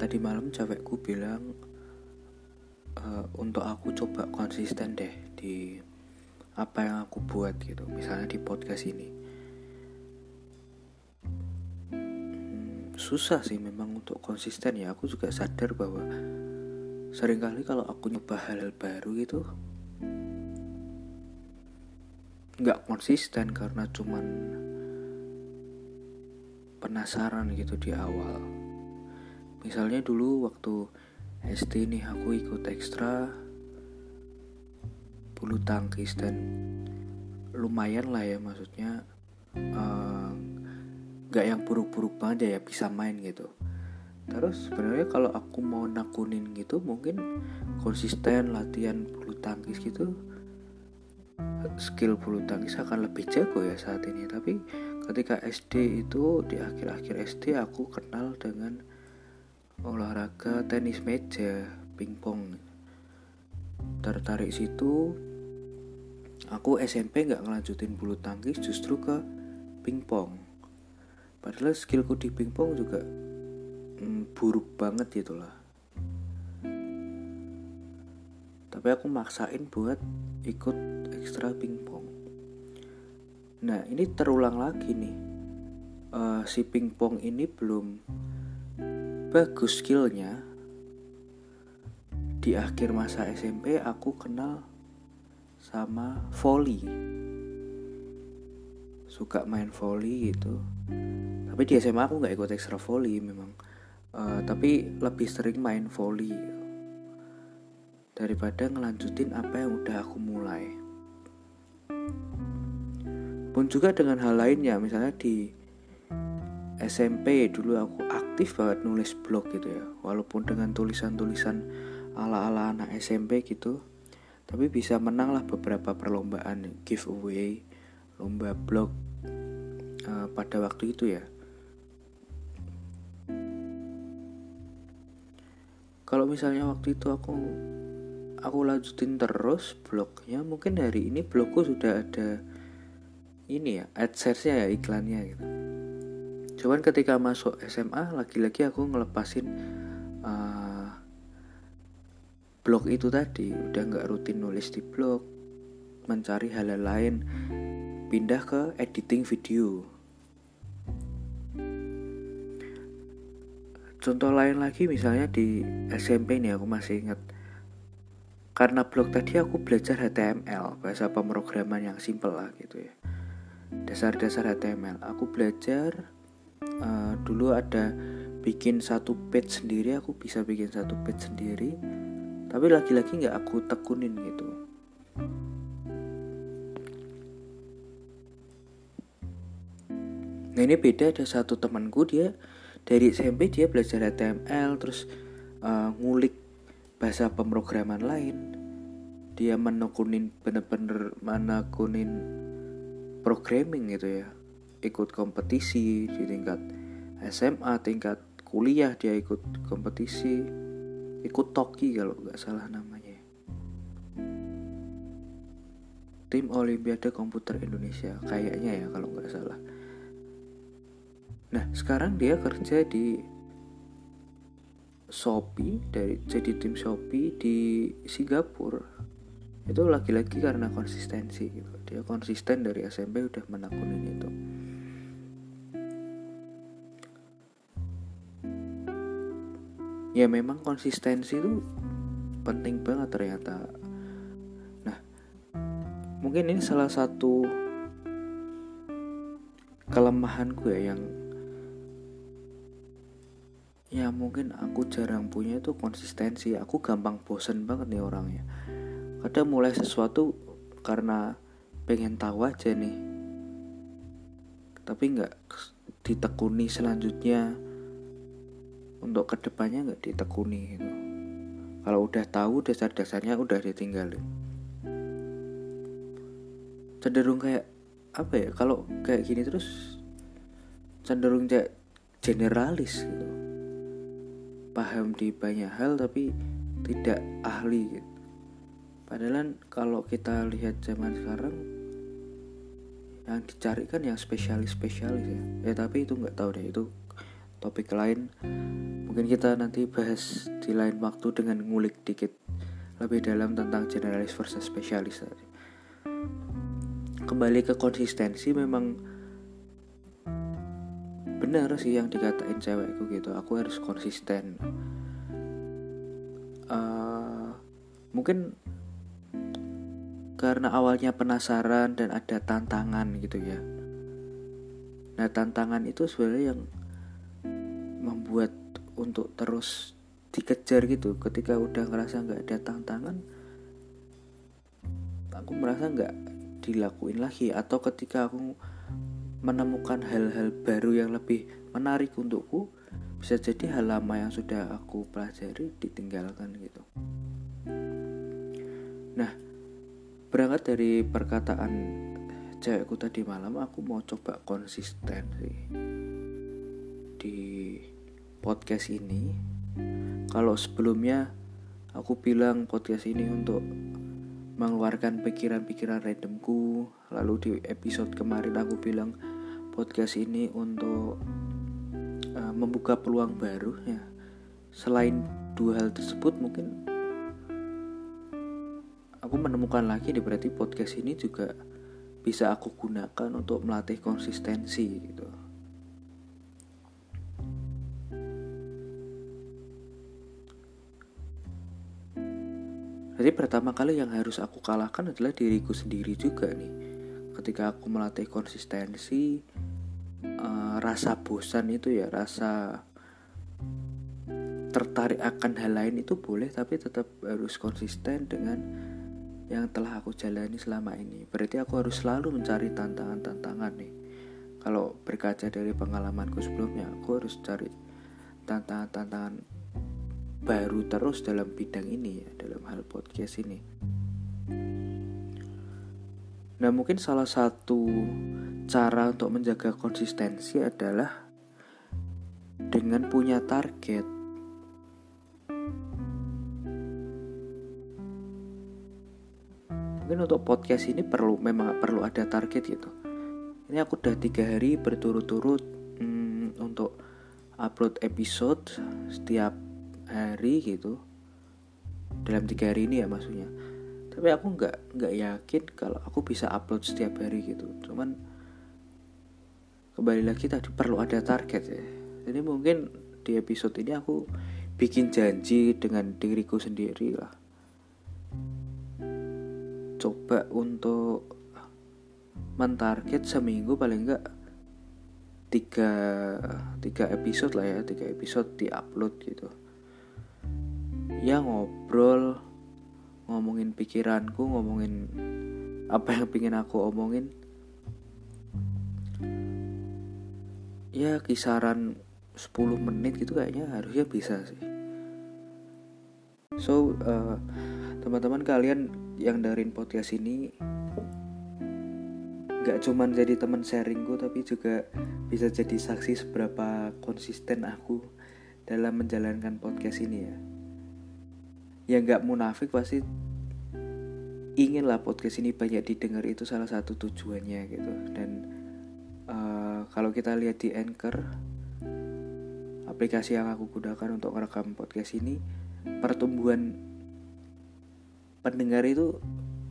tadi malam cewekku bilang uh, untuk aku coba konsisten deh di apa yang aku buat gitu. Misalnya di podcast ini. Hmm, susah sih memang untuk konsisten ya. Aku juga sadar bahwa sering kali kalau aku nyoba hal-hal baru gitu nggak konsisten karena cuman penasaran gitu di awal misalnya dulu waktu SD nih aku ikut ekstra bulu tangkis dan lumayan lah ya maksudnya eh, nggak uh, yang buruk-buruk banget ya bisa main gitu. Terus sebenarnya kalau aku mau nakunin gitu mungkin konsisten latihan bulu tangkis gitu skill bulu tangkis akan lebih jago ya saat ini. Tapi ketika SD itu di akhir-akhir SD aku kenal dengan olahraga tenis meja pingpong. Tertarik situ aku SMP nggak ngelanjutin bulu tangkis justru ke pingpong. Padahal skillku di pingpong juga mm, buruk banget itulah tapi aku maksain buat ikut ekstra pingpong. Nah ini terulang lagi nih. Uh, si pingpong ini belum bagus skillnya. Di akhir masa SMP aku kenal sama volley suka main volley gitu. Tapi di SMA aku nggak ikut ekstra volley memang. Uh, tapi lebih sering main volley daripada ngelanjutin apa yang udah aku mulai. Pun juga dengan hal lainnya misalnya di SMP dulu aku aktif banget nulis blog gitu ya. Walaupun dengan tulisan-tulisan ala-ala anak SMP gitu tapi bisa menang lah beberapa perlombaan giveaway lomba blog uh, pada waktu itu ya. Kalau misalnya waktu itu aku aku lanjutin terus blognya mungkin hari ini blogku sudah ada ini ya adsense ya iklannya gitu cuman ketika masuk SMA lagi-lagi aku ngelepasin uh, blog itu tadi. Udah nggak rutin nulis di blog mencari hal, hal lain. Pindah ke editing video. Contoh lain lagi misalnya di SMP nih aku masih ingat. Karena blog tadi aku belajar HTML bahasa pemrograman yang simple lah gitu ya. Dasar-dasar HTML aku belajar dulu ada bikin satu page sendiri aku bisa bikin satu page sendiri. Tapi lagi-lagi nggak aku tekunin gitu. Nah ini beda ada satu temanku dia dari SMP dia belajar HTML terus uh, ngulik bahasa pemrograman lain. Dia menekunin bener-bener menekunin programming gitu ya ikut kompetisi di tingkat SMA tingkat kuliah dia ikut kompetisi. Ikut Toki kalau nggak salah namanya. Tim Olimpiade Komputer Indonesia kayaknya ya kalau nggak salah. Nah sekarang dia kerja di Shopee dari jadi tim Shopee di Singapura. Itu lagi-lagi karena konsistensi gitu. Dia konsisten dari SMP udah menekunin itu ya memang konsistensi itu penting banget ternyata. Nah mungkin ini salah satu kelemahan gue yang ya mungkin aku jarang punya itu konsistensi. Aku gampang bosen banget nih orangnya. Kadang mulai sesuatu karena pengen tahu aja nih. Tapi nggak ditekuni selanjutnya untuk ke depannya nggak ditekuni gitu kalau udah tahu dasar-dasarnya udah ditinggalin. Cenderung kayak apa ya kalau kayak gini terus cenderung kayak generalis gitu. Paham di banyak hal tapi tidak ahli gitu. Padahal kalau kita lihat zaman sekarang yang dicari kan yang spesialis spesialis ya. Ya tapi itu nggak tahu deh itu topik lain mungkin kita nanti bahas di lain waktu dengan ngulik dikit lebih dalam tentang generalis versus spesialis tadi. Kembali ke konsistensi memang benar sih yang dikatain cewekku gitu. Aku harus konsisten. Uh, mungkin karena awalnya penasaran dan ada tantangan gitu ya. Nah tantangan itu sebenarnya yang untuk terus dikejar gitu. Ketika udah ngerasa nggak ada tantangan aku merasa nggak dilakuin lagi. Atau ketika aku menemukan hal-hal baru yang lebih menarik untukku bisa jadi hal lama yang sudah aku pelajari ditinggalkan gitu. Nah berangkat dari perkataan cewekku tadi malam aku mau coba konsisten sih di podcast ini kalau sebelumnya aku bilang podcast ini untuk mengeluarkan pikiran-pikiran randomku lalu di episode kemarin aku bilang podcast ini untuk uh, membuka peluang baru ya selain dua hal tersebut mungkin aku menemukan lagi nih berarti podcast ini juga bisa aku gunakan untuk melatih konsistensi gitu. Jadi pertama kali yang harus aku kalahkan adalah diriku sendiri juga nih. Ketika aku melatih konsistensi, uh, rasa bosan itu ya rasa tertarik akan hal lain itu boleh tapi tetap harus konsisten dengan yang telah aku jalani selama ini. Berarti aku harus selalu mencari tantangan-tantangan nih. Kalau berkaca dari pengalamanku sebelumnya, aku harus cari tantangan-tantangan baru terus dalam bidang ini ya, dalam hal podcast ini. Nah, mungkin salah satu cara untuk menjaga konsistensi adalah dengan punya target mungkin untuk podcast ini perlu memang perlu ada target gitu ini aku udah tiga hari berturut-turut hmm, untuk upload episode setiap hari gitu. Dalam tiga hari ini ya maksudnya. Tapi aku nggak nggak yakin kalau aku bisa upload setiap hari gitu. Cuman kembali lagi tadi perlu ada target ya. Jadi mungkin di episode ini aku bikin janji dengan diriku sendiri lah. Coba untuk mentarget seminggu paling enggak tiga tiga episode lah ya tiga episode di upload gitu ya ngobrol ngomongin pikiranku ngomongin apa yang pingin aku omongin. Ya kisaran 10 menit gitu kayaknya harusnya bisa sih. So uh, teman-teman kalian yang darin podcast ini gak cuman jadi teman sharingku tapi juga bisa jadi saksi seberapa konsisten aku dalam menjalankan podcast ini ya ya gak munafik pasti ingin lah podcast ini banyak didengar itu salah satu tujuannya gitu. Dan uh, kalau kita lihat di Anchor aplikasi yang aku gunakan untuk merekam podcast ini pertumbuhan pendengar itu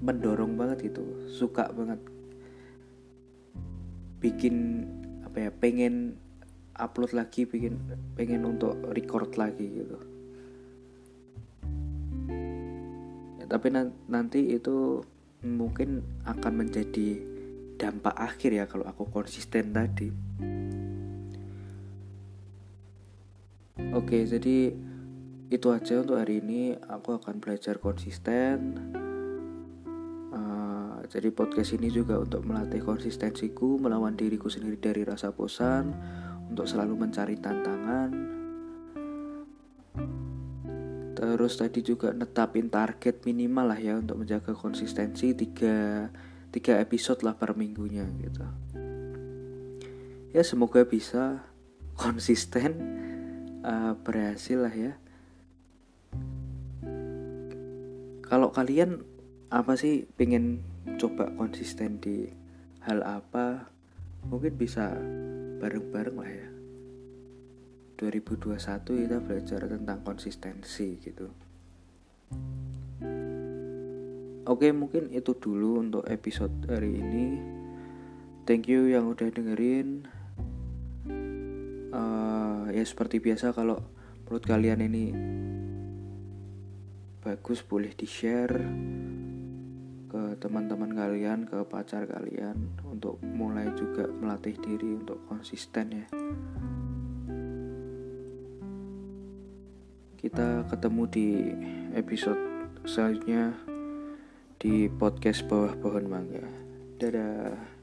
mendorong banget gitu suka banget. Bikin apa ya pengen upload lagi bikin pengen untuk record lagi gitu tapi nanti itu mungkin akan menjadi dampak akhir ya kalau aku konsisten tadi. Oke jadi itu aja untuk hari ini. Aku akan belajar konsisten. Uh, jadi podcast ini juga untuk melatih konsistensiku melawan diriku sendiri dari rasa bosan untuk selalu mencari tantangan terus tadi juga netapin target minimal lah ya untuk menjaga konsistensi tiga tiga episode lah per minggunya gitu. Ya semoga bisa konsisten uh, berhasil lah ya. Kalau kalian apa sih pengen coba konsisten di hal apa? Mungkin bisa bareng-bareng lah ya 2021 kita belajar tentang konsistensi gitu. Oke mungkin itu dulu untuk episode hari ini. Thank you yang udah dengerin. Uh, Ya seperti biasa kalau menurut kalian ini bagus boleh di share ke teman-teman kalian, ke pacar kalian untuk mulai juga melatih diri untuk konsisten ya. Kita ketemu di episode selanjutnya di podcast bawah pohon mangga. Dadah.